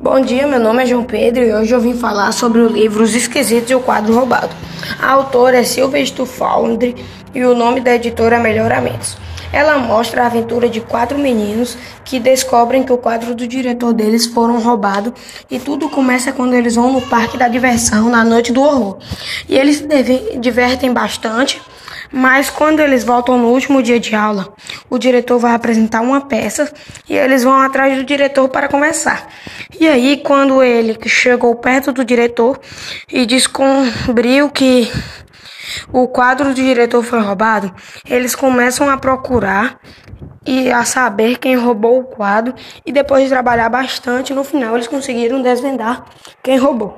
Bom dia, meu nome é João Pedro e hoje eu vim falar sobre o livro Os Esquisitos e o Quadro Roubado. A autora é Sylvester Foundry e o nome da editora é Melhoramentos. Ela mostra a aventura de quatro meninos que descobrem que o quadro do diretor deles foram roubado e tudo começa quando eles vão no parque da diversão na noite do horror. E eles se divertem bastante mas quando eles voltam no último dia de aula, o diretor vai apresentar uma peça e eles vão atrás do diretor para conversar. E aí, quando ele chegou perto do diretor e descobriu que o quadro do diretor foi roubado, eles começam a procurar e a saber quem roubou o quadro e depois de trabalhar bastante, no final eles conseguiram desvendar quem roubou.